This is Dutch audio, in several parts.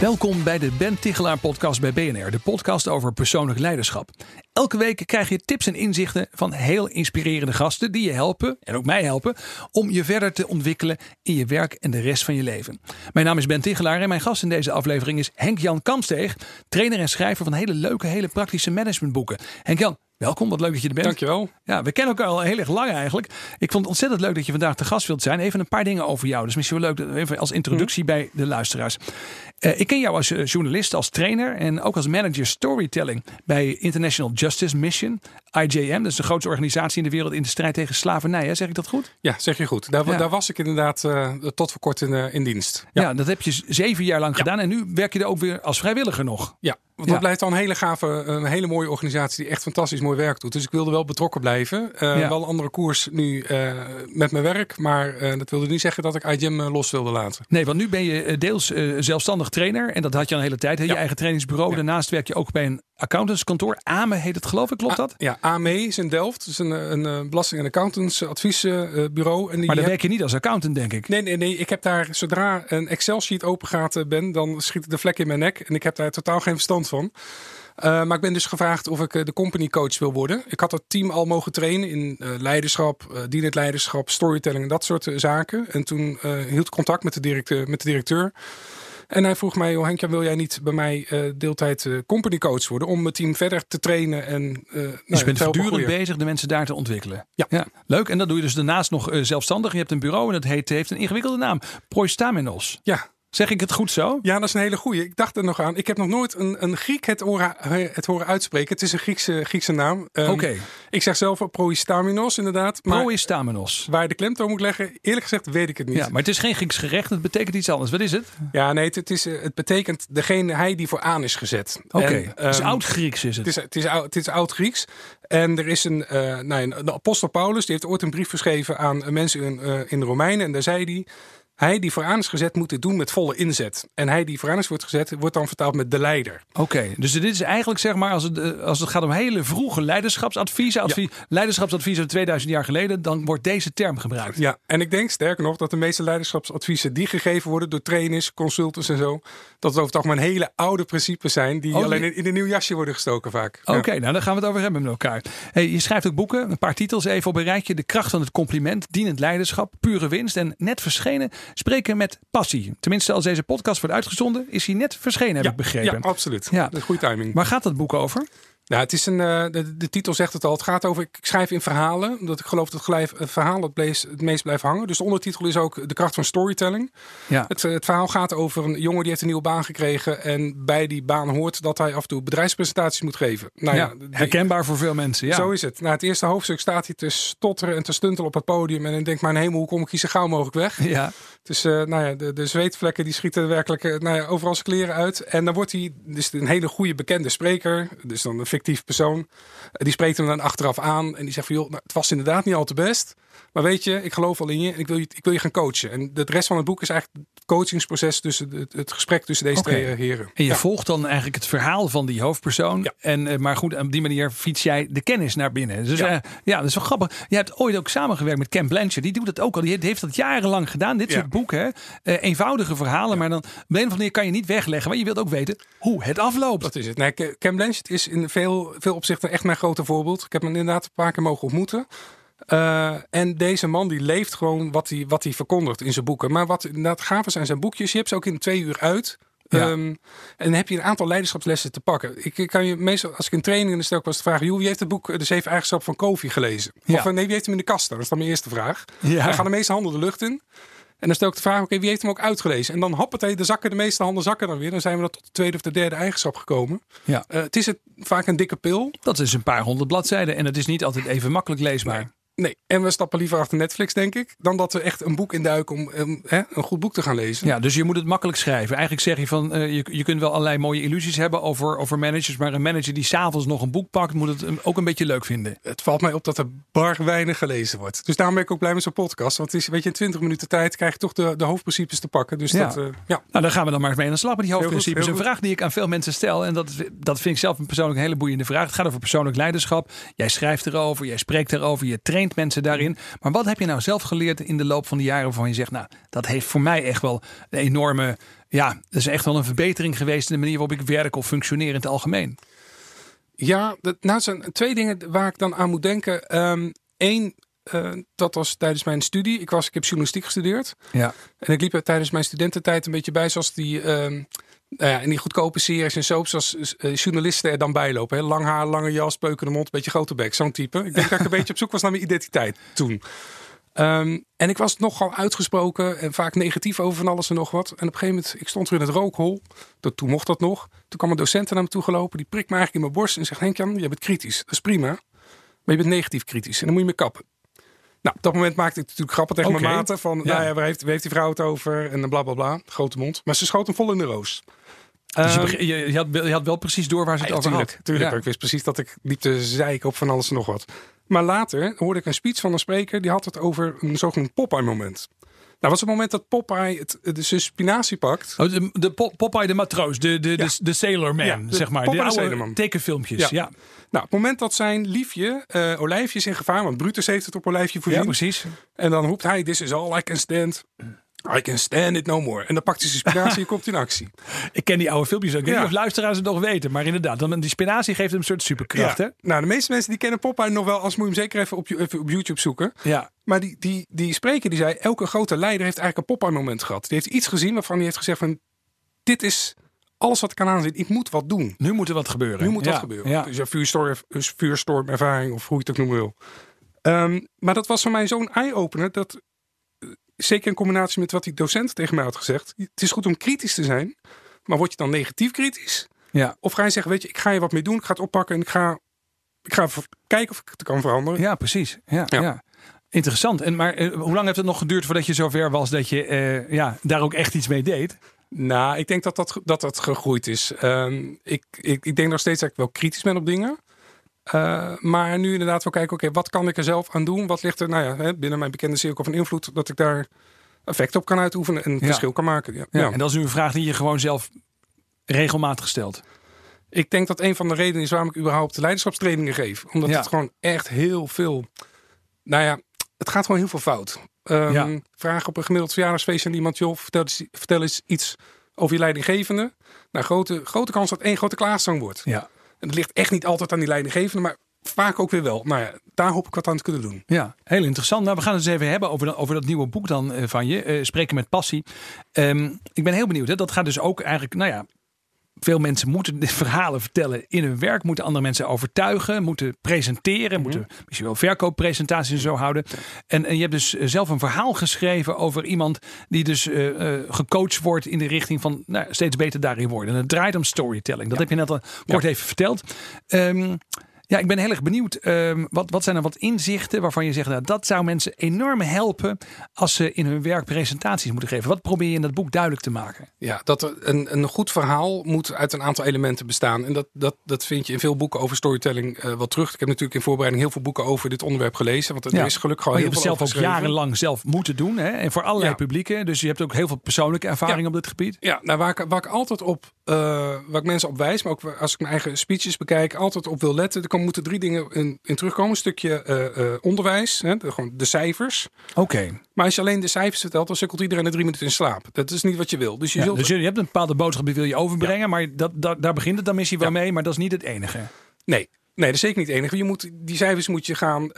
Welkom bij de Ben Tichelaar podcast bij BNR, de podcast over persoonlijk leiderschap. Elke week krijg je tips en inzichten van heel inspirerende gasten die je helpen, en ook mij helpen, om je verder te ontwikkelen in je werk en de rest van je leven. Mijn naam is Ben Tichelaar en mijn gast in deze aflevering is Henk-Jan Kamsteeg, trainer en schrijver van hele leuke, hele praktische managementboeken. Henk-Jan, Welkom, wat leuk dat je er bent. Dankjewel. Ja, we kennen elkaar al heel erg lang eigenlijk. Ik vond het ontzettend leuk dat je vandaag te gast wilt zijn. Even een paar dingen over jou. Dus misschien wel leuk, even als introductie mhm. bij de luisteraars. Uh, ik ken jou als uh, journalist, als trainer en ook als manager storytelling bij International Justice Mission, IJM. Dat is de grootste organisatie in de wereld in de strijd tegen slavernij. Hè? Zeg ik dat goed? Ja, zeg je goed. Daar, daar was ik inderdaad uh, tot voor kort in, in dienst. Ja. ja. dat heb je zeven jaar lang gedaan. En nu werk je er ook weer als vrijwilliger nog. Ja, want dat blijft al een hele gave, een hele mooie organisatie die echt fantastisch mooi werk doet. Dus ik wilde wel betrokken blijven. Uh, Wel een andere koers nu uh, met mijn werk. Maar uh, dat wilde niet zeggen dat ik IGM los wilde laten. Nee, want nu ben je deels zelfstandig trainer. En dat had je al een hele tijd. Je eigen trainingsbureau. Daarnaast werk je ook bij een accountantskantoor. AME heet het geloof ik, klopt dat? ja, AME is in Delft. Het is een, een belasting- en accountantsadviesbureau. en die maar dan werk je niet als accountant, denk ik. Nee, nee, nee. Ik heb daar, zodra een Excel-sheet open gaat, Ben, dan schiet de vlek in mijn nek. En ik heb daar totaal geen verstand van. Uh, maar ik ben dus gevraagd of ik uh, de company coach wil worden. Ik had het team al mogen trainen in uh, leiderschap, dienend leiderschap, storytelling en dat soort zaken. En toen hield ik contact met de directeur. Met de directeur. En hij vroeg mij, oh Henk, wil jij niet bij mij uh, deeltijd uh, company coach worden om mijn team verder te trainen en uh, dus nou, je bent voortdurend bezig de mensen daar te ontwikkelen. Ja. ja. Leuk. En dat doe je dus daarnaast nog zelfstandig. Je hebt een bureau en dat heet, heeft een ingewikkelde naam. Proistamenos. Ja, Zeg ik het goed zo? Ja, dat is een hele goeie. Ik dacht er nog aan. Ik heb nog nooit een, een Griek het horen, het horen uitspreken. Het is een Griekse, Griekse naam. Um, Oké. Ik zeg zelf proistamenos inderdaad. Proistamenos. Waar je de klemtoon moet leggen, eerlijk gezegd weet ik het niet. Ja, maar het is geen Grieks gerecht. Het betekent iets anders. Wat is het? Ja, nee, het, is, het betekent degene, hij die voor aan is gezet. Oké, okay. um, het is ehm, oud-Grieks is het? Het is, het is, het is oud-Grieks. En er is een, uh, nou, de apostel Paulus, die heeft ooit een brief geschreven aan mensen in, uh, in de Romeinen. En daar zei hij... Hij die vooraan is gezet moet dit doen met volle inzet. En hij die vooraan is wordt gezet wordt dan vertaald met de leider. Oké, dus dit is eigenlijk zeg maar als het, eh, als het gaat om hele vroege leiderschapsadviezen, advies, leiderschapsadviezen 2000 jaar geleden, dan wordt deze term gebruikt. Ja, en ik denk sterker nog dat de meeste leiderschapsadviezen die gegeven worden door trainers, consultants en zo, dat het over het algemeen hele oude principes zijn die oh, alleen in, in, een nieuw jasje worden gestoken vaak. Oké, nou dan gaan we het over hebben met elkaar. Hey, je schrijft ook boeken, een paar titels even op een rijtje. De kracht van het compliment, dienend leiderschap, pure winst en net verschenen Spreken met passie. Tenminste, als deze podcast wordt uitgezonden, is hij net verschenen, heb ik begrepen. Ja, absoluut. Ja. Goede timing. Waar gaat dat boek over? Nou, het is een, uh, de, de, titel zegt het al. Het gaat over, ik schrijf in verhalen. Omdat ik geloof dat het verhaal het, bleef, het meest blijft hangen. Dus de ondertitel is ook De kracht van storytelling. Ja. Het, het, verhaal gaat over een jongen die heeft een nieuwe baan gekregen. En bij die baan hoort dat hij af en toe bedrijfspresentaties moet geven. Nou ja, herkenbaar voor veel mensen. Ja. Zo is het. Nou, het eerste hoofdstuk staat hij te stotteren en te stuntelen op het podium. En dan denkt mijn hemel, hoe kom ik hier zo gauw mogelijk weg? Ja. Dus uh, nou ja, de, de zweetvlekken die schieten werkelijk uh, nou ja, overal zijn kleren uit. En dan wordt hij dus een hele goede bekende spreker. Dus dan een fictief persoon. Die spreekt hem dan achteraf aan. En die zegt van joh, nou, het was inderdaad niet al te best. Maar weet je, ik geloof al in je en ik wil je, ik wil je gaan coachen. En de rest van het boek is eigenlijk het coachingsproces tussen het, het gesprek tussen deze twee eh, heren. En je volgt dan eigenlijk het verhaal van die hoofdpersoon. Ja. En, maar goed, op die manier fiets jij de kennis naar binnen. Dus ja, uh, ja dat is wel grappig. Je hebt ooit ook samengewerkt met Ken Blanchard. Die doet dat ook al. Die heeft dat jarenlang gedaan. Dit soort boeken. eenvoudige verhalen. Maar dan op een of andere manier kan je niet wegleggen. Maar je wilt ook weten hoe het afloopt. Dat is het. Nee, Ken Blanchard is in veel, veel opzichten echt mijn grote voorbeeld. Ik heb hem inderdaad een paar keer mogen ontmoeten. Uh, en deze man die leeft gewoon wat hij, wat hij verkondigt in zijn boeken. Maar wat inderdaad gaaf zijn zijn boekjes. Je hebt ze ook in twee uur uit. Ja. Um, en dan heb je een aantal leiderschapslessen te pakken. Ik, kan je meestal, als ik in training dan stel ik was de vraag: joh, wie heeft het boek De Zeven Eigenschappen van Kofi gelezen? Ja. Of nee, wie heeft hem in de kast? Dat is dan mijn eerste vraag. Ja. Dan gaan de meeste handen de lucht in. En dan stel ik de vraag: oké, wie heeft hem ook uitgelezen? En dan hoppatee, de zakken, de meeste handen zakken dan weer. Dan zijn we tot de tweede of de derde eigenschap gekomen. Ja. Uh, het is het, vaak een dikke pil. Dat is een paar honderd bladzijden en het is niet altijd even makkelijk leesbaar. Nee, en we stappen liever achter Netflix, denk ik, dan dat we echt een boek induiken om um, hè, een goed boek te gaan lezen. Ja, dus je moet het makkelijk schrijven. Eigenlijk zeg je van, uh, je, je kunt wel allerlei mooie illusies hebben over, over managers, maar een manager die s'avonds nog een boek pakt, moet het ook een beetje leuk vinden. Het valt mij op dat er bar weinig gelezen wordt. Dus daarom ben ik ook blij met zo'n podcast. Want het is, weet je, in 20 minuten tijd krijg je toch de, de hoofdprincipes te pakken. Dus ja. dat, uh, ja. Nou, dan gaan we dan maar eens mee aan de slag met die hoofdprincipes. Goed, een vraag die ik aan veel mensen stel, en dat, dat vind ik zelf een persoonlijk een hele boeiende vraag. Het gaat over persoonlijk leiderschap. Jij schrijft erover, jij spreekt erover, je traint mensen daarin. Maar wat heb je nou zelf geleerd in de loop van de jaren waarvan je zegt, nou, dat heeft voor mij echt wel een enorme, ja, dat is echt wel een verbetering geweest in de manier waarop ik werk of functioneer in het algemeen? Ja, dat, nou, zijn twee dingen waar ik dan aan moet denken. Um, Eén, uh, dat was tijdens mijn studie. Ik, was, ik heb journalistiek gestudeerd. Ja. En ik liep er tijdens mijn studententijd een beetje bij, zoals die. Um, nou ja, in die goedkope series en soaps als uh, journalisten er dan bij lopen. Hè? Lang haar, lange jas, peukende mond, beetje grote bek. Zo'n type. Ik denk dat ik een beetje op zoek was naar mijn identiteit toen. Um, en ik was nogal uitgesproken en vaak negatief over van alles en nog wat. En op een gegeven moment, ik stond er in het rookhol. Dat, toen mocht dat nog. Toen kwam een docent naar me toe gelopen. Die prikt me eigenlijk in mijn borst en zegt... Henk-Jan, je bent kritisch. Dat is prima. Maar je bent negatief kritisch. En dan moet je me kappen. Nou, op dat moment maakte ik natuurlijk grappen tegen mijn maten. Van, Ja. nou ja, waar heeft, waar heeft die vrouw het over? En dan bla bla bla. Grote mond. Maar ze schoot hem vol in de roos. Dus je, Ehm, je, je had, je had wel precies door waar ze het ja, over tuurlijk, had. tuurlijk. Ja. Ik wist precies dat ik liep te zeiken op van alles en nog wat. Maar later hoorde ik een speech van een spreker. Die had het over een zogenaamd Popeye-moment. Nou, was het moment dat Popeye het, de zijn spinazie pakt. Oh, de, de Pop- Popeye de matroos, de, de, Ja. de, de Sailor Man, zeg maar. Popeye de de oude Sailor Man. tekenfilmpjes. Ja. Nou, op het moment dat zijn liefje, Olijfje, is in gevaar. Want Brutus heeft het op Olijfje voorzien. precies. en dan roept hij, this is all I can stand. I can stand it no more. En dan pakt hij zijn spinazie en komt in actie. Ik ken die oude filmpjes ook. Ik weet Ja. niet of luisteraars het nog weten. Maar inderdaad, dan, die spinazie geeft hem een soort superkracht. Ja. Nou, de meeste mensen die kennen Popeye nog wel. Als moet je hem zeker even op, even op YouTube zoeken. Ja. Maar die, die, die spreker die zei, elke grote leider heeft eigenlijk een Popeye-moment gehad. Die heeft iets gezien waarvan hij heeft gezegd van, dit is alles wat ik kan aanzien. Ik moet wat doen. Nu moet er wat gebeuren. Nu moet ja. dat gebeuren. Ja. Dus ja, vuurstorm, dus vuurstormervaring of hoe je het ook noemen wil. Ehm, maar dat was voor mij zo'n eye-opener dat, eh, zeker in combinatie met wat die docent tegen mij had gezegd. Het is goed om kritisch te zijn, maar word je dan negatief kritisch? Ja. Of ga je zeggen, weet je, ik ga je wat mee doen, ik ga het oppakken en ik ga, ik ga kijken of ik het kan veranderen. ja, precies. Ja, ja. Ja. Interessant. En, maar eh, hoe lang heeft het nog geduurd voordat je zover was dat je eh, ja, daar ook echt iets mee deed? Nou, ik denk dat dat, dat, dat gegroeid is. Ehm, ik, ik, ik denk nog steeds dat ik wel kritisch ben op dingen. Eh, maar nu inderdaad wel kijken, oké, wat kan ik er zelf aan doen? Wat ligt er nou ja, hè, binnen mijn bekende cirkel van invloed, dat ik daar effect op kan uitoefenen en een Ja. verschil kan maken. Ja. Ja. En dat is nu een vraag die je gewoon zelf regelmatig stelt. Ik denk dat een van de redenen is waarom ik überhaupt de leiderschapstrainingen geef. Omdat Ja. het gewoon echt heel veel, nou ja, het gaat gewoon heel veel fout. Ehm, Ja. Vraag op een gemiddeld verjaardagsfeestje aan iemand, joh, vertel eens, vertel eens iets over je leidinggevende. Nou, grote, grote kans dat één grote klaagzang wordt. Ja. En het ligt echt niet altijd aan die leidinggevende, maar vaak ook weer wel. Nou ja, daar hoop ik wat aan te kunnen doen. Ja, heel interessant. Nou, we gaan het eens even hebben over, dat- over dat nieuwe boek dan eh, van je. eh, Spreken met passie. Ehm, ik ben heel benieuwd. Hè? Dat gaat dus ook eigenlijk, nou ja, veel mensen moeten dit verhalen vertellen in hun werk. Moeten andere mensen overtuigen. Moeten presenteren. Moeten misschien wel verkooppresentaties en zo houden. En, en je hebt dus eh, zelf een verhaal geschreven over iemand die dus eh, eh, gecoacht wordt in de richting van nou, steeds beter daarin worden. En het draait om storytelling. Dat heb je net al kort even verteld. Ehm, ja, ik ben heel erg benieuwd. ehm, wat, wat zijn er wat inzichten waarvan je zegt, nou, dat zou mensen enorm helpen als ze in hun werk presentaties moeten geven? Wat probeer je in dat boek duidelijk te maken? Ja, dat een, een goed verhaal moet uit een aantal elementen bestaan. En dat, dat, dat vind je in veel boeken over storytelling eh wel terug. Ik heb natuurlijk in voorbereiding heel veel boeken over dit onderwerp gelezen. Want er Ja. is gelukkig al je heel hebt het veel zelf ook jarenlang zelf moeten doen. Hè? En voor allerlei Ja. publieken. Dus je hebt ook heel veel persoonlijke ervaring Ja. op dit gebied. Ja, nou, waar, ik, waar ik altijd op, eh, waar ik mensen op wijs, maar ook als ik mijn eigen speeches bekijk, altijd op wil letten. Er komen, moeten drie dingen in, in terugkomen. Een stukje eh, eh, onderwijs, hè, de, gewoon de cijfers. Oké. Maar als je alleen de cijfers vertelt, dan sukkelt iedereen er drie minuten in slaap. Dat is niet wat je wil. Dus je Ja, zult dus je je hebt een bepaalde boodschap die wil je overbrengen. Maar dat, dat, daar begint het dan misschien wel Ja. mee. Maar dat is niet het enige. Nee, nee, dat is zeker niet het enige. Je moet, die cijfers moet je gaan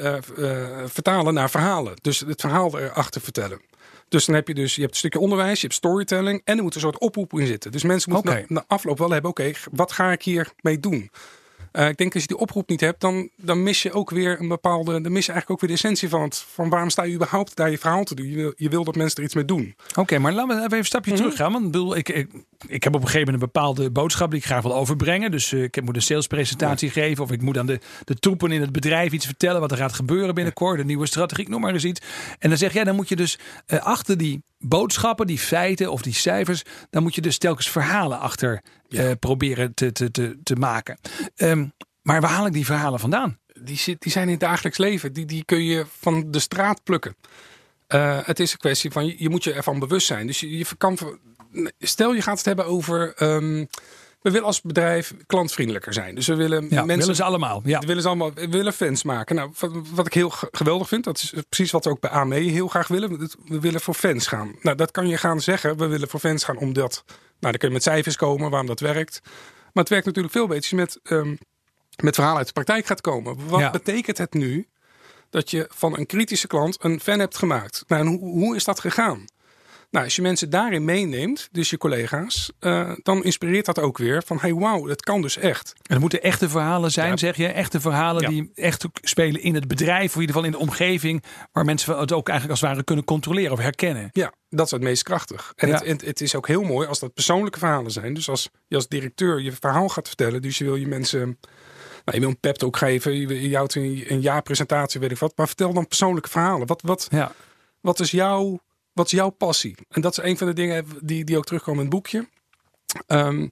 vertalen naar verhalen. Dus het verhaal erachter vertellen. Dus dan heb je dus, je hebt een stukje onderwijs, je hebt storytelling en er moet een soort oproep in zitten. Dus mensen moeten Oké. na, na afloop wel hebben, oké, wat ga ik hier mee doen? Uh, ik denk als je die oproep niet hebt, dan, dan mis je ook weer een bepaalde. Dan mis je eigenlijk ook weer de essentie van het. Van waarom sta je überhaupt daar je verhaal te doen? Je wil, je wil dat mensen er iets mee doen. Oké, maar laten we even een stapje mm terug gaan. Want bedoel, ik, ik, ik heb op een gegeven moment een bepaalde boodschap die ik graag wil overbrengen. Dus uh, ik moet een salespresentatie geven. Of ik moet aan de, de troepen in het bedrijf iets vertellen wat er gaat gebeuren binnenkort. Een nieuwe strategie, noem maar eens iets. En dan zeg jij, dan moet je dus uh, achter die boodschappen, die feiten of die cijfers, dan moet je dus telkens verhalen achter ja. uh, proberen te, te, te, te maken. Um, maar waar haal ik die verhalen vandaan? Die, die zijn in het dagelijks leven. Die, die kun je van de straat plukken. Uh, het is een kwestie van, je, je, moet je ervan bewust zijn. Dus je, je kan, stel je gaat het hebben over... Um, we willen als bedrijf klantvriendelijker zijn. Dus we willen ja, mensen. willen ze allemaal. Ja. Willen ze allemaal. We willen fans maken. Nou, wat, ik heel geweldig vind, dat is precies wat we ook bij AME heel graag willen. We willen voor fans gaan. Nou, dat kan je gaan zeggen. We willen voor fans gaan omdat. Nou, dan kun je met cijfers komen waarom dat werkt. Maar het werkt natuurlijk veel beter met, um, met verhalen uit de praktijk gaat komen. Wat betekent het nu dat je van een kritische klant een fan hebt gemaakt? Nou, en hoe, hoe is dat gegaan? Nou, als je mensen daarin meeneemt, dus je collega's, uh, dan inspireert dat ook weer van hey, wauw, dat kan dus echt. En het moeten echte verhalen zijn, zeg je? Echte verhalen die echt spelen in het bedrijf, of in ieder geval in de omgeving, waar mensen het ook eigenlijk als het ware kunnen controleren of herkennen. Ja, dat is het meest krachtig. En het, het, het, is ook heel mooi als dat persoonlijke verhalen zijn. Dus als je als directeur je verhaal gaat vertellen, dus je wil je mensen. Nou, je wil een pep talk geven, je, je houdt een, een jaarpresentatie, weet ik wat. Maar vertel dan persoonlijke verhalen. Wat, wat, ja. wat is jouw wat is jouw passie? En dat is een van de dingen die, die ook terugkomen in het boekje. Um,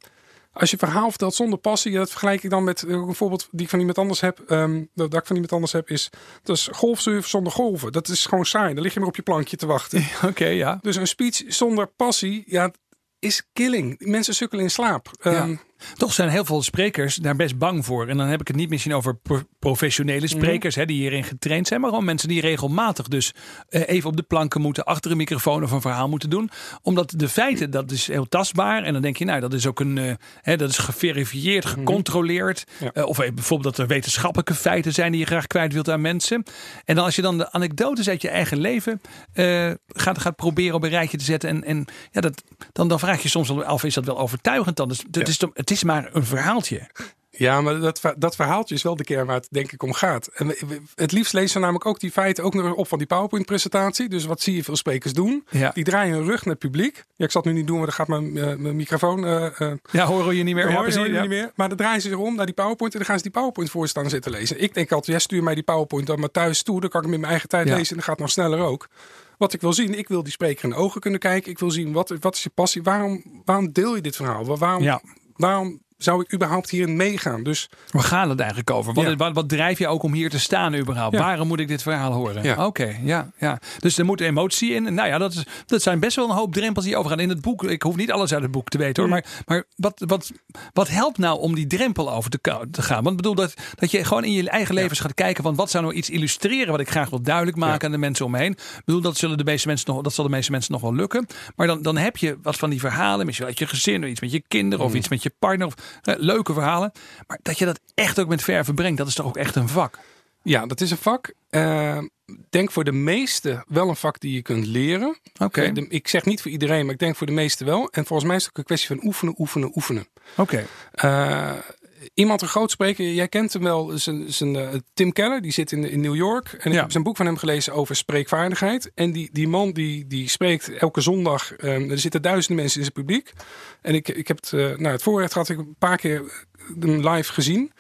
als je verhaal vertelt zonder passie, dat vergelijk ik dan met uh, een voorbeeld die ik van iemand anders heb. Um, dat ik van iemand anders heb, is dat is golfsurfen zonder golven. Dat is gewoon saai. Dan lig je maar op je plankje te wachten. Oké, ja. Dus een speech zonder passie, ja, is killing. Mensen sukkelen in slaap. Um, toch zijn heel veel sprekers daar best bang voor. En dan heb ik het niet misschien over professionele mhm. sprekers hè, die hierin getraind zijn, maar gewoon mensen die regelmatig dus uh, even op de planken moeten, achter een microfoon of een verhaal moeten doen. Omdat de feiten, dat is heel tastbaar. En dan denk je, nou, dat is ook een, uh, hè, dat is geverifieerd, mhm. gecontroleerd. Mm -hmm. uh, of bijvoorbeeld dat er wetenschappelijke feiten zijn die je graag kwijt wilt aan mensen. En dan als je dan de anekdotes uit je eigen leven gaat, gaat proberen op een rijtje te zetten. En, en ja, dat, dan, dan vraag je soms wel af, is dat wel overtuigend dan? Dus, het, is, het is maar een verhaaltje. Ja, maar dat, dat verhaaltje is wel de kern waar het denk ik om gaat. En het liefst lezen ze namelijk ook die feiten ook nog op van die PowerPoint-presentatie. Dus wat zie je veel sprekers doen? Ja. Die draaien hun rug naar het publiek. Ja, ik zal het nu niet doen, maar dan gaat mijn, uh, mijn microfoon... Uh, ja, horen je niet meer. Horen je, niet meer. Maar dan draaien ze zich om naar die PowerPoint en dan gaan ze die PowerPoint voor staan zitten lezen. Ik denk altijd, ja, stuur mij die PowerPoint dan maar thuis toe. Dan kan ik hem in mijn eigen tijd lezen en dan gaat het nog sneller ook. Wat ik wil zien, ik wil die spreker in de ogen kunnen kijken. Ik wil zien, wat, wat is je passie? Waarom, waarom deel je dit verhaal? Waarom, ja. Waarom zou ik überhaupt hierin meegaan? Dus, Waar gaat het eigenlijk over? Wat, wat, wat, drijf je ook om hier te staan überhaupt? Waarom moet ik dit verhaal horen? Ja. Oké, ja, ja. Dus er moet emotie in. Nou ja, dat, is, dat zijn best wel een hoop drempels die overgaan. In het boek, ik hoef niet alles uit het boek te weten hoor. Maar, maar wat, wat, wat helpt nou om die drempel over te, te gaan? Want ik bedoel dat, dat je gewoon in je eigen levens gaat kijken van wat zou nou iets illustreren wat ik graag wil duidelijk maken aan de mensen omheen. Ik bedoel, dat zullen de meeste mensen nog, dat zal de meeste mensen nog wel lukken. Maar dan, dan heb je wat van die verhalen, misschien uit je gezin, of iets met je kinderen of mm. iets met je partner. Of, leuke verhalen maar dat je dat echt ook met verven brengt, dat is toch ook echt een vak? Ja, dat is een vak. Uh, denk voor de meeste wel een vak die je kunt leren. Oké. Eh, ik zeg niet voor iedereen, maar ik denk voor de meeste wel. En volgens mij is het ook een kwestie van oefenen, oefenen, oefenen. Oké. Eh, iemand een groot spreker, jij kent hem wel, zijn, zijn, Tim Keller, die zit in, in New York. En ik heb zijn boek van hem gelezen over spreekvaardigheid. En die, die man die, die spreekt elke zondag, um, er zitten duizenden mensen in zijn publiek. En ik, ik heb het, uh, nou, het voorrecht gehad, ik een paar keer hem live gezien.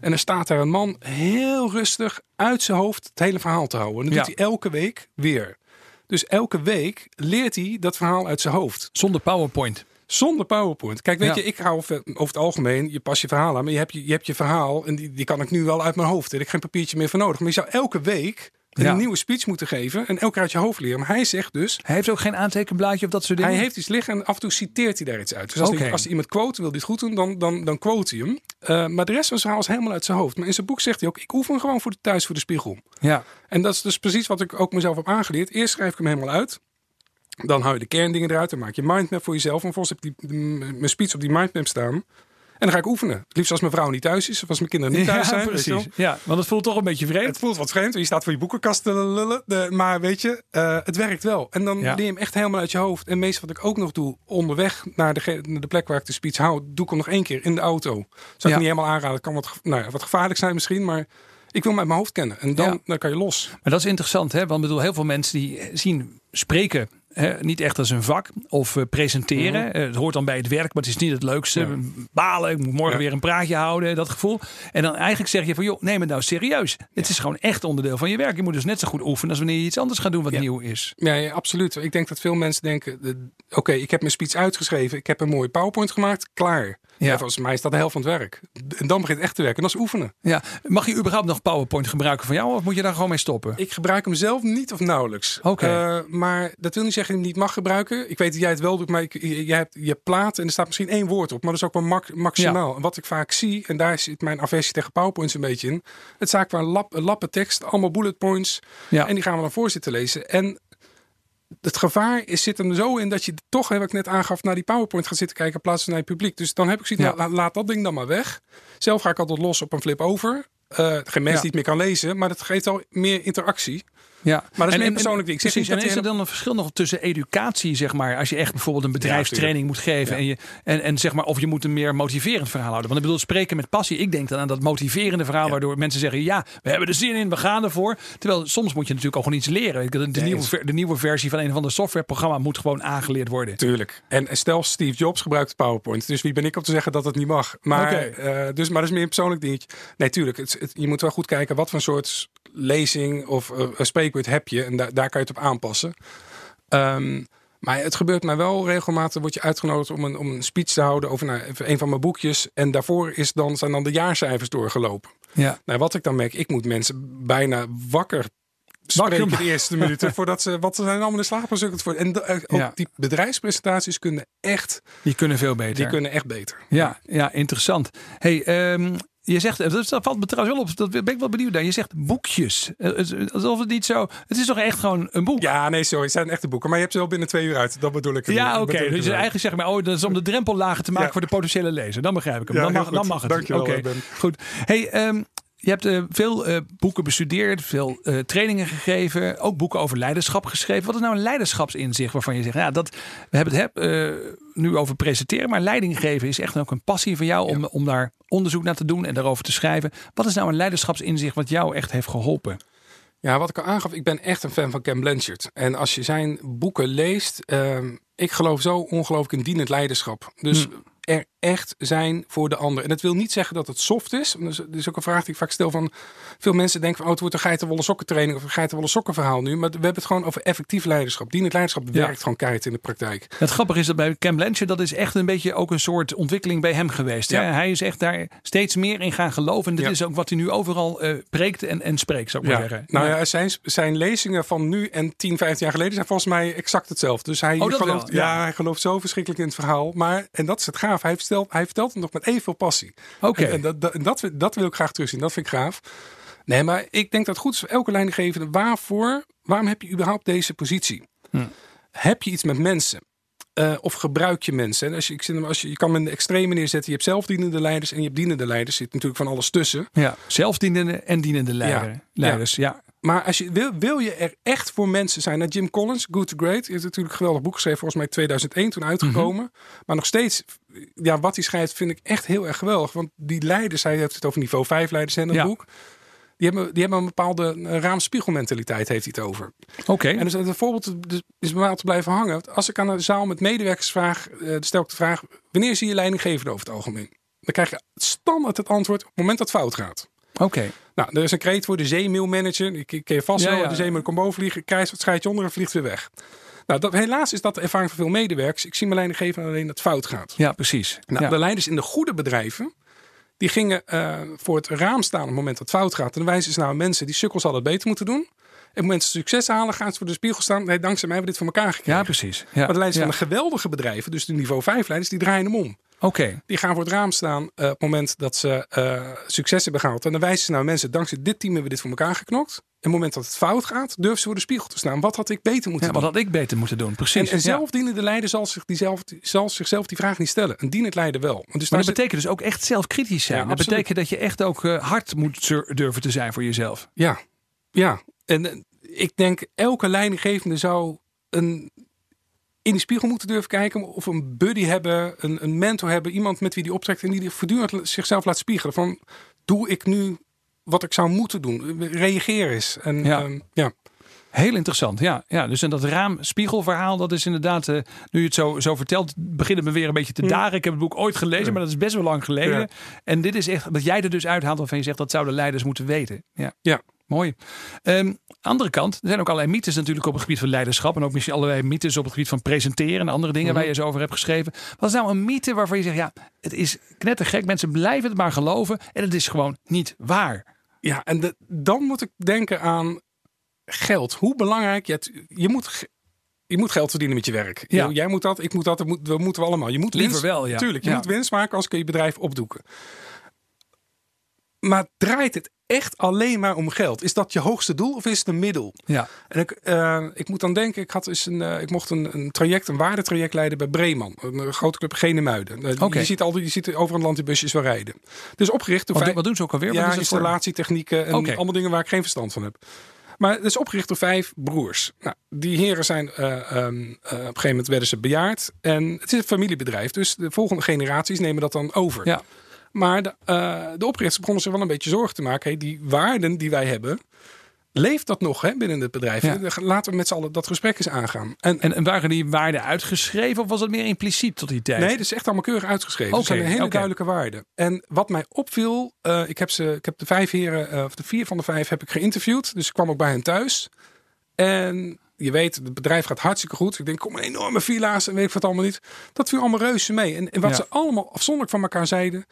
En er staat daar een man heel rustig uit zijn hoofd het hele verhaal te houden. En dat doet hij elke week weer. Dus elke week leert hij dat verhaal uit zijn hoofd. Zonder PowerPoint. Zonder PowerPoint. Kijk, weet je, ik hou over het algemeen, je pas je verhaal aan, maar je hebt je, je, hebt je verhaal en die, die kan ik nu wel uit mijn hoofd. Daar heb ik geen papiertje meer voor nodig. Maar je zou elke week een nieuwe speech moeten geven en elke uit je hoofd leren. Maar hij zegt dus... Hij heeft ook geen aantekenblaadje of dat soort dingen? Hij heeft iets liggen en af en toe citeert hij daar iets uit. Dus als, hij, als hij iemand quote, wil dit goed doen, dan, dan, dan quote hij hem. Uh, maar de rest van zijn verhaal is helemaal uit zijn hoofd. Maar in zijn boek zegt hij ook, ik oefen gewoon voor de, thuis voor de spiegel. Ja. En dat is dus precies wat ik ook mezelf heb aangeleerd. Eerst schrijf ik hem helemaal uit. Dan hou je de kerndingen eruit. Dan maak je mindmap voor jezelf. En volgens heb ik die, mijn speech op die mindmap staan. En dan ga ik oefenen. Liefst als mijn vrouw niet thuis is of als mijn kinderen niet thuis zijn. precies. Ja, want het voelt toch een beetje vreemd. Het voelt wat vreemd. Je staat voor je boekenkast te lullen. De- maar weet je, eh, het werkt wel. En dan Ja. leer je hem echt helemaal uit je hoofd. En meestal wat ik ook nog doe, onderweg naar de, naar de plek waar ik de speech hou, doe ik hem nog één keer in de auto. Zou ik Ja. niet helemaal aanraden. Het kan wat, nou ja, wat gevaarlijk zijn misschien, maar ik wil hem uit mijn hoofd kennen. En dan, dan kan je los. Maar dat is interessant, hè? Want ik bedoel, heel veel mensen die zien spreken niet echt als een vak of eh, presenteren. Eh, het hoort dan bij het werk, maar het is niet het leukste. Mhm. Ja. Balen, ik moet morgen Ja. weer een praatje houden, dat gevoel. En dan eigenlijk zeg je van, joh, neem het nou serieus. Het is gewoon echt onderdeel van je werk. Je moet dus net zo goed oefenen als wanneer je iets anders gaat doen wat nieuw is. Ja, absoluut. Ik denk dat veel mensen denken, de- oké, ik heb mijn speech uitgeschreven. Ik heb een mooie PowerPoint gemaakt. Klaar. Ja. Volgens mij is dat de helft van het werk. En dan begint het echt te werken. En dat is oefenen. Ja. Mag je überhaupt nog PowerPoint gebruiken van jou of moet je daar gewoon mee stoppen? Ik gebruik hem zelf niet of nauwelijks. Oké. Eh, maar dat wil niet zeggen dat je hem niet mag gebruiken. Ik weet dat jij het wel doet, maar ik, je, je hebt je plaat en er staat misschien één woord op. Maar dat is ook wel mak- maximaal. En wat ik vaak zie, en daar zit mijn aversie tegen PowerPoints een beetje in. Het zaak waar lap, lappen tekst, allemaal bullet points. Ja. En die gaan we dan voor zitten lezen. En het gevaar is, zit hem zo in dat je toch, wat ik net aangaf, naar die PowerPoint gaat zitten kijken in plaats van naar je publiek. Dus dan heb ik zoiets, Ja. nou, la- laat dat ding dan maar weg. Zelf ga ik altijd los op een flip over. Eh, geen mensen Ja. die het meer kan lezen, maar dat geeft al meer interactie. Ja, Maar dat is meer persoonlijk ding. Ik zeg Precies, en is er dan een verschil nog tussen educatie, zeg maar, als je echt bijvoorbeeld een bedrijfstraining moet geven en, je, en, en zeg maar, of je moet een meer motiverend verhaal houden. Want ik bedoel, spreken met passie, ik denk dan aan dat motiverende verhaal, waardoor mensen zeggen, ja, we hebben er zin in, we gaan ervoor. Terwijl soms moet je natuurlijk ook gewoon iets leren. De, de, nieuwe, de nieuwe versie van een of ander softwareprogramma moet gewoon aangeleerd worden. Tuurlijk. En en stel Steve Jobs gebruikt PowerPoint. Dus wie ben ik om te zeggen dat het niet mag? Maar, Oké. eh, dus, maar dat is meer een persoonlijk dingetje. Nee, tuurlijk. Het, het- je moet wel goed kijken wat voor soort lezing of een spreekwoord heb je. En da- daar kan je het op aanpassen. Ehm, maar het gebeurt mij wel regelmatig. Word je uitgenodigd om een, om een speech te houden over nou, een van mijn boekjes. En daarvoor is dan, zijn dan de jaarcijfers doorgelopen. Ja. Nou, wat ik dan merk, ik moet mensen bijna wakker spreken de eerste minuten voordat ze wat ze zijn allemaal in slaap gezukkeld voor. En eh, ook Ja. die bedrijfspresentaties kunnen echt, Die kunnen veel beter. die kunnen echt beter. Ja, ja, interessant. Hey, ehm, je zegt, dat, dat valt me trouwens wel op, dat ben ik wel benieuwd naar. Je zegt boekjes. Eh, Alsof het niet zo. Het is toch echt gewoon een boek? Ja, nee, sorry, het zijn echte boeken, maar je hebt ze wel binnen twee uur uit. Dat bedoel ik. Ja, oké. Ik Dus eigenlijk zeg maar, oh, dat is om de drempel lager te maken Ja. voor de potentiële lezer. Dan begrijp ik hem. Ja, dan, mag, dan mag het. Dankjewel, Oké, Ben. goed. Hey, ehm, je hebt eh, veel eh, boeken bestudeerd, veel eh, trainingen gegeven, ook boeken over leiderschap geschreven. Wat is nou een leiderschapsinzicht waarvan je zegt, ja, dat we hebben het heb, nu over presenteren, maar leiding geven is echt ook een passie van jou om, om daar onderzoek naar te doen en daarover te schrijven. Wat is nou een leiderschapsinzicht wat jou echt heeft geholpen? Ja, wat ik al aangaf, ik ben echt een fan van Ken Blanchard. En als je zijn boeken leest, ehm, ik geloof zo ongelooflijk in dienend leiderschap. Dus er echt zijn voor de ander. En dat wil niet zeggen dat het soft is. Dus, dat is ook een vraag die ik vaak stel van... Veel mensen denken van, oh, het wordt een geitenwolle sokken training... of een geitenwolle sokken verhaal nu. Maar we hebben het gewoon over effectief leiderschap. Dienend leiderschap Ja. werkt gewoon keihard in de praktijk. Het grappige is dat bij Cam Blanchard, dat is echt een beetje ook een soort ontwikkeling bij hem geweest. Hè? Hij is echt daar steeds meer in gaan geloven. En dit Ja. is ook wat hij nu overal eh, preekt en, en spreekt, zou ik maar zeggen. Nou ja, zijn, zijn lezingen van nu en 10, 15 jaar geleden zijn volgens mij exact hetzelfde. Dus hij, Oh, dat gelooft, ja. ja. hij gelooft zo verschrikkelijk in het verhaal. Maar, en dat is het gaaf, hij vertelt, hij vertelt het nog met evenveel passie. Oké. En, en dat, dat, en dat, dat wil ik graag terugzien, dat vind ik gaaf. Nee, maar ik denk dat het goed is voor elke leidinggevende. Waarvoor, waarom heb je überhaupt deze positie? Hm. Heb je iets met mensen? Eh, of gebruik je mensen? En als je, ik zit, als je, je kan met een extreme neerzetten. Je hebt zelfdienende leiders en je hebt dienende leiders. Er zit natuurlijk van alles tussen. Ja, zelfdienende en dienende leider, Ja. leiders. Ja. Maar als je, wil, wil je er echt voor mensen zijn? Nou, Jim Collins, Good to Great, is natuurlijk een geweldig boek geschreven. Volgens mij 2001 toen uitgekomen. Maar nog steeds, ja, wat hij schrijft vind ik echt heel erg geweldig. Want die leiders, hij heeft het over niveau 5 leiders in het Ja. boek. Die hebben, die hebben een bepaalde raamspiegelmentaliteit, heeft hij het over. Oké. En dus het voorbeeld dus is bij mij te blijven hangen. Als ik aan een zaal met medewerkers vraag, eh, stel ik de vraag: wanneer zie je leidinggevende over het algemeen? Dan krijg je standaard het antwoord op het moment dat het fout gaat. Oké. Nou, er is een kreet voor de zeemailmanager. Die ken je vast Ja, wel. ja. De zeemail komt boven vliegen, krijgt het schijtje onder en vliegt weer weg. Nou, dat, helaas is dat de ervaring van veel medewerkers. Ik zie mijn leidinggevende alleen dat het fout gaat. Ja, precies. Nou, ja. De leiders in de goede bedrijven, die gingen eh, voor het raam staan op het moment dat het fout gaat. En dan wijzen ze naar mensen die sukkels hadden het beter moeten doen. Het moment dat ze succes halen, gaan ze voor de spiegel staan. Nee, dankzij mij hebben we dit voor elkaar gekregen. Ja, precies. Ja. Maar de leiders Ja. van de geweldige bedrijven, dus de niveau 5 leiders, die draaien hem om. Oké. Die gaan voor het raam staan eh, op het moment dat ze eh, succes hebben gehaald. En dan wijzen ze naar mensen, dankzij dit team hebben we dit voor elkaar geknokt. En op het moment dat het fout gaat, durven ze voor de spiegel te staan. Wat had ik beter moeten Ja, doen? wat had ik beter moeten doen? Precies. En, en Ja. zelf dienende leider zal, zich die zelf, zal zichzelf die vraag niet stellen. Een dienend leider wel. Want Dus Maar dat zit- betekent dus ook echt zelfkritisch zijn. Ja, dat betekent dat je echt ook eh, hard moet durven te zijn voor jezelf. Ja, ja. En eh, ik denk elke leidinggevende zou een, in die spiegel moeten durven kijken. Of een buddy hebben, een, een mentor hebben. Iemand met wie die optrekt en die voortdurend zichzelf laat spiegelen. Van, doe ik nu wat ik zou moeten doen? Reageer eens. En, Ja. ja. ja. Heel interessant, ja. ja dus en dat raam-spiegelverhaal, dat is inderdaad, eh, nu je het zo, zo vertelt, begint het me weer een beetje te dagen. Ik heb het boek ooit gelezen, maar dat is best wel lang geleden. Ja. En dit is echt, dat jij er dus uithaalt waarvan je zegt, dat zouden leiders moeten weten. Ja, Ja. Mooi. Ehm andere kant, er zijn ook allerlei mythes natuurlijk op het gebied van leiderschap. En ook misschien allerlei mythes op het gebied van presenteren en andere dingen Mhm. waar je zo over hebt geschreven. Wat is nou een mythe waarvan je zegt, ja, het is knettergek. Mensen blijven het maar geloven en het is gewoon niet waar. Ja, en de- dan moet ik denken aan geld. Hoe belangrijk je het, je moet. Je moet geld verdienen met je werk. Ja. Jij moet dat, ik moet dat, dat moeten we allemaal. Je moet Liever winst, wel, ja. Tuurlijk, je Ja. moet winst maken, als kun je bedrijf opdoeken. Maar draait het echt alleen maar om geld? Is dat je hoogste doel of is het een middel? Ja, En ik, eh, ik moet dan denken, ik, had eens een, eh, ik mocht een, een traject, een waardetraject leiden bij Breeman. Een, grote club Genemuiden. Uh, Oké. Je ziet al die, je ziet over het land die busjes wel rijden. Dus opgericht door wat, vijf- wat doen ze ook alweer? Wat ja, is installatietechnieken en Oké. allemaal dingen waar ik geen verstand van heb. Maar het is opgericht door vijf broers. Nou, die heren zijn eh, op een gegeven moment werden ze bejaard. En het is een familiebedrijf. Dus de volgende generaties nemen dat dan over. Ja. Maar de, eh, de oprichters begonnen zich wel een beetje zorgen te maken. Hey, die waarden die wij hebben, leeft dat nog hè, binnen het bedrijf? Ja. Laten we met z'n allen dat gesprek eens aangaan. En, En, en waren die waarden uitgeschreven of was het meer impliciet tot die tijd? Nee, dat is echt allemaal keurig uitgeschreven. Oké, dat zijn hele duidelijke waarden. En wat mij opviel, eh, ik, heb ze, ik heb de vijf heren, eh, of de vier van de vijf heb ik geïnterviewd. Dus ik kwam ook bij hen thuis. En je weet, het bedrijf gaat hartstikke goed. Ik denk, kom een enorme villa's en weet ik wat allemaal niet. Dat viel allemaal reuze mee. En, en wat Ja. ze allemaal afzonderlijk van elkaar zeiden.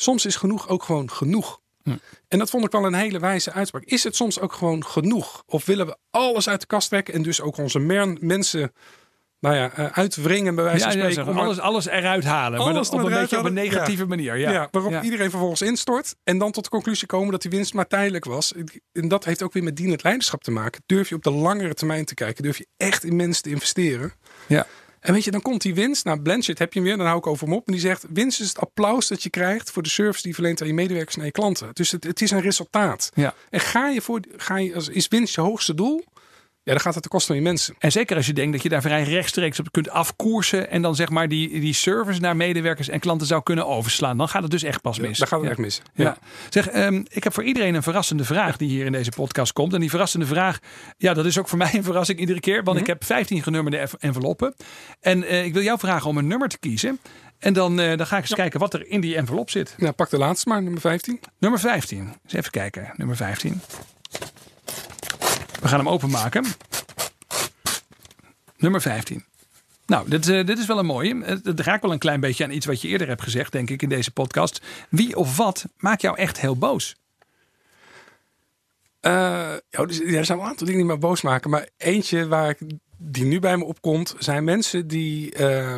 Soms is genoeg ook gewoon genoeg. Hm. En dat vond ik wel een hele wijze uitspraak. Is het soms ook gewoon genoeg? Of willen we alles uit de kast trekken en dus ook onze mer- mensen nou ja, eh, uitwringen bij wijze ja, van ja, spreken? maar- alles, alles eruit halen. maar dan op een beetje op een negatieve Ja. manier. Ja, Ja, waarop Ja. iedereen vervolgens instort. En dan tot de conclusie komen dat die winst maar tijdelijk was. En dat heeft ook weer met dienend leiderschap te maken. Durf je op de langere termijn te kijken? Durf je echt in mensen te investeren? Ja. En weet je, dan komt die winst. Nou, Blanchett heb je hem weer, dan hou ik over hem op. En die zegt, winst is het applaus dat je krijgt voor de service die je verleent aan je medewerkers en aan je klanten. Dus het, het is een resultaat. Ja. En ga je voor, ga je, als, is winst je hoogste doel? Ja, dan gaat het ten koste van je mensen. En zeker als je denkt dat je daar vrij rechtstreeks op kunt afkoersen. En dan zeg maar die, die service naar medewerkers en klanten zou kunnen overslaan. Dan gaat het dus echt pas mis. Daar gaat het Ja. echt mis. Ja. Zeg, ehm, ik heb voor iedereen een verrassende vraag die hier in deze podcast komt. En die verrassende vraag, ja, dat is ook voor mij een verrassing iedere keer. Want ik heb 15 genummerde env- enveloppen. En eh, ik wil jou vragen om een nummer te kiezen. En dan, eh, dan ga ik eens kijken wat er in die envelop zit. Nou, pak de laatste maar, nummer 15. Nummer 15. Eens even kijken. Nummer 15. We gaan hem openmaken. Nummer 15. Nou, dit, eh, dit is wel een mooie. Het, raakt wel een klein beetje aan iets wat je eerder hebt gezegd, denk ik, in deze podcast. Wie of wat maakt jou echt heel boos? Eh, ja, dus, er zijn een aantal dingen die me boos maken. Maar eentje waar ik, die nu bij me opkomt, zijn mensen die eh,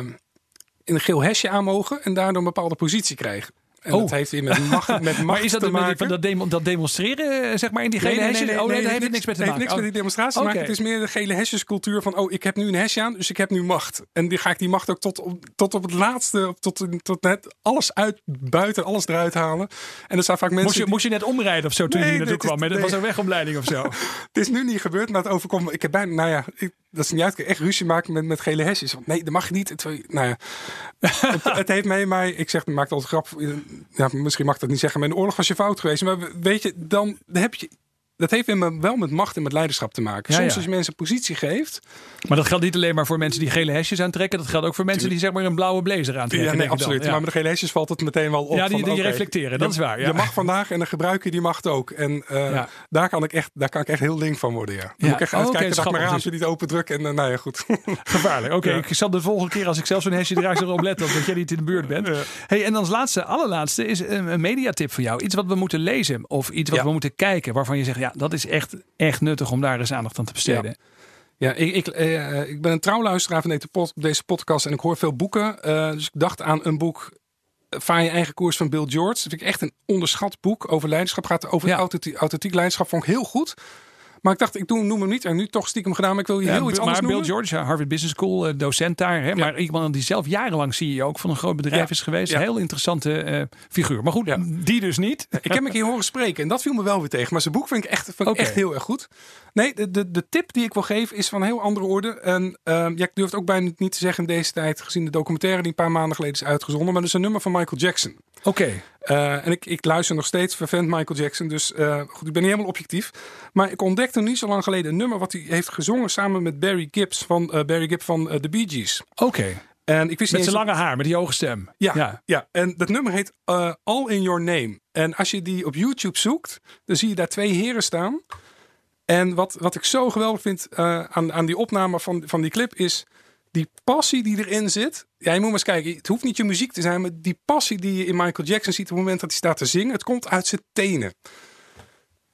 in een geel hesje aan mogen en daardoor een bepaalde positie krijgen. En Oh. dat heeft met macht, met macht Maar is dat te met maken. van dat, demo- dat demonstreren, eh, zeg maar, in die gele hesjes? oh nee, daar heeft het niks mee te heeft maken. niks met die demonstratie te Oké. maken. Het is meer de gele hesjescultuur van, oh, ik heb nu een hesje aan, dus ik heb nu macht. En die ga ik die macht ook tot, op- tot op het laatste, tot, tot net alles uit, buiten, alles eruit halen. En er zijn vaak mensen Moest je, die- moest je net omrijden of zo toen Nee, je hier naartoe kwam? Dat nee. was een wegomleiding of zo. Het is nu niet gebeurd, maar het overkomt. Ik heb bijna, nou ja, ik, dat is niet uit. Echt ruzie maken met, met gele hesjes. Want nee, dat mag niet. Het, nou ja, het, heeft mee mij. Ik zeg, maakt altijd grap. Ja, misschien mag ik dat niet zeggen. Maar in de oorlog was je fout geweest. Maar weet je, dan heb je. Dat heeft weer wel met macht en met leiderschap te maken. Ja, Soms ja. als je mensen positie geeft. Maar dat geldt niet alleen maar voor mensen die gele hesjes aantrekken. Dat geldt ook voor mensen die zeg maar een blauwe blazer aantrekken. Ja, nee, absoluut. Maar met de gele hesjes valt het meteen wel op. Ja, die- van, die reflecteren, dat is waar. Je mag vandaag en dan gebruik je die macht ook. En eh, daar, kan ik echt, daar kan ik echt heel link van worden. Ja. Dan moet ik echt Oh, oké, uitkijken dat ik mijn raampje niet open druk. En eh, nou ja, goed. Gevaarlijk. Oké, ik zal de volgende keer als ik zelf zo'n hesje draag erop letten dat jij niet in de buurt bent. Hey, en dan als laatste, allerlaatste is een, een mediatip voor jou. Iets wat we moeten lezen of iets wat we moeten kijken waarvan je zegt, ja, dat is echt, echt nuttig om daar eens aandacht aan te besteden. Ja, ik, ik, eh, ik ben een trouwluisteraar van deze, pod, deze podcast en ik hoor veel boeken. Eh, dus ik dacht aan een boek Vaar je eigen koers van Bill George. Dat vind ik echt een onderschat boek over leiderschap. Gaat over Ja. authentiek, authentiek leiderschap. Vond ik heel goed. Maar ik dacht, ik doe, noem hem niet. En nu toch stiekem gedaan. Maar ik wil je Ja, heel iets maar anders Bill noemen. George, Harvard Business School, eh, docent daar. Hè, Maar iemand die zelf jarenlang CEO ook van een groot bedrijf Ja. is geweest. Heel interessante eh, ik. Maar goed, Ja. die dus niet. Ik heb hem een keer horen spreken en dat viel me wel weer tegen. Maar zijn boek vind ik echt, vind ik Oké. echt heel erg goed. Nee, de, de, de tip die ik wil geven is van een heel andere orde. En ehm, ja, ik durf het ook bijna niet te zeggen in deze tijd, gezien de documentaire die een paar maanden geleden is uitgezonden. Maar dat is een nummer van Michael Jackson. Oké, Eh, en ik, ik luister nog steeds vervent Michael Jackson. Dus eh, goed, ik ben niet helemaal objectief. Maar ik ontdekte niet zo lang geleden een nummer wat hij heeft gezongen samen met Barry Gibbs van eh, Barry Gibb van The Bee Gees. oké. En ik wist Met zijn lange haar, met die hoge stem. ja, ja. en dat nummer heet All in Your Name. En als je die op YouTube zoekt, dan zie je daar twee heren staan. En wat, wat ik zo geweldig vind eh, aan, aan die opname van, van die clip is die passie die erin zit. Ja, je moet maar eens kijken. Het hoeft niet je muziek te zijn, maar die passie die je in Michael Jackson ziet op het moment dat hij staat te zingen, het komt uit zijn tenen.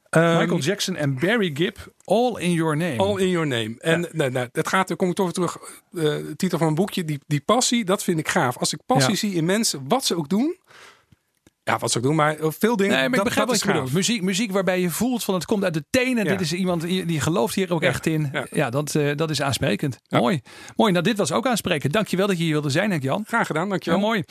Ehm, Michael Jackson en Barry Gibb, All in Your Name. All in your name. En nou, nou, dat gaat, daar kom ik toch weer terug. eh, titel van mijn boekje. Die, die passie, dat vind ik gaaf. Als ik passie Ja. zie in mensen, wat ze ook doen. Ja, wat ze ook doen, maar veel dingen. Nee, maar ik dat, begrijp dat wat je bedoelt. Muziek, muziek waarbij je voelt van het komt uit de tenen. Ja. Dit is iemand die, gelooft hier ook Ja, echt in. Ja, ja. dat, eh, dat is aansprekend. Mooi. Mooi. Nou, dit was ook aansprekend. Dankjewel dat je hier wilde zijn, Henk-Jan. Graag gedaan, dankjewel. mooi.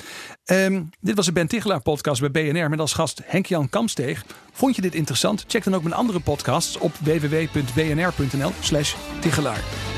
Ehm, dit was de Ben Tichelaar podcast bij BNR met als gast Henk-Jan Kamsteeg. Vond je dit interessant? Check dan ook mijn andere podcasts op www.bnr.nl slash Tichelaar.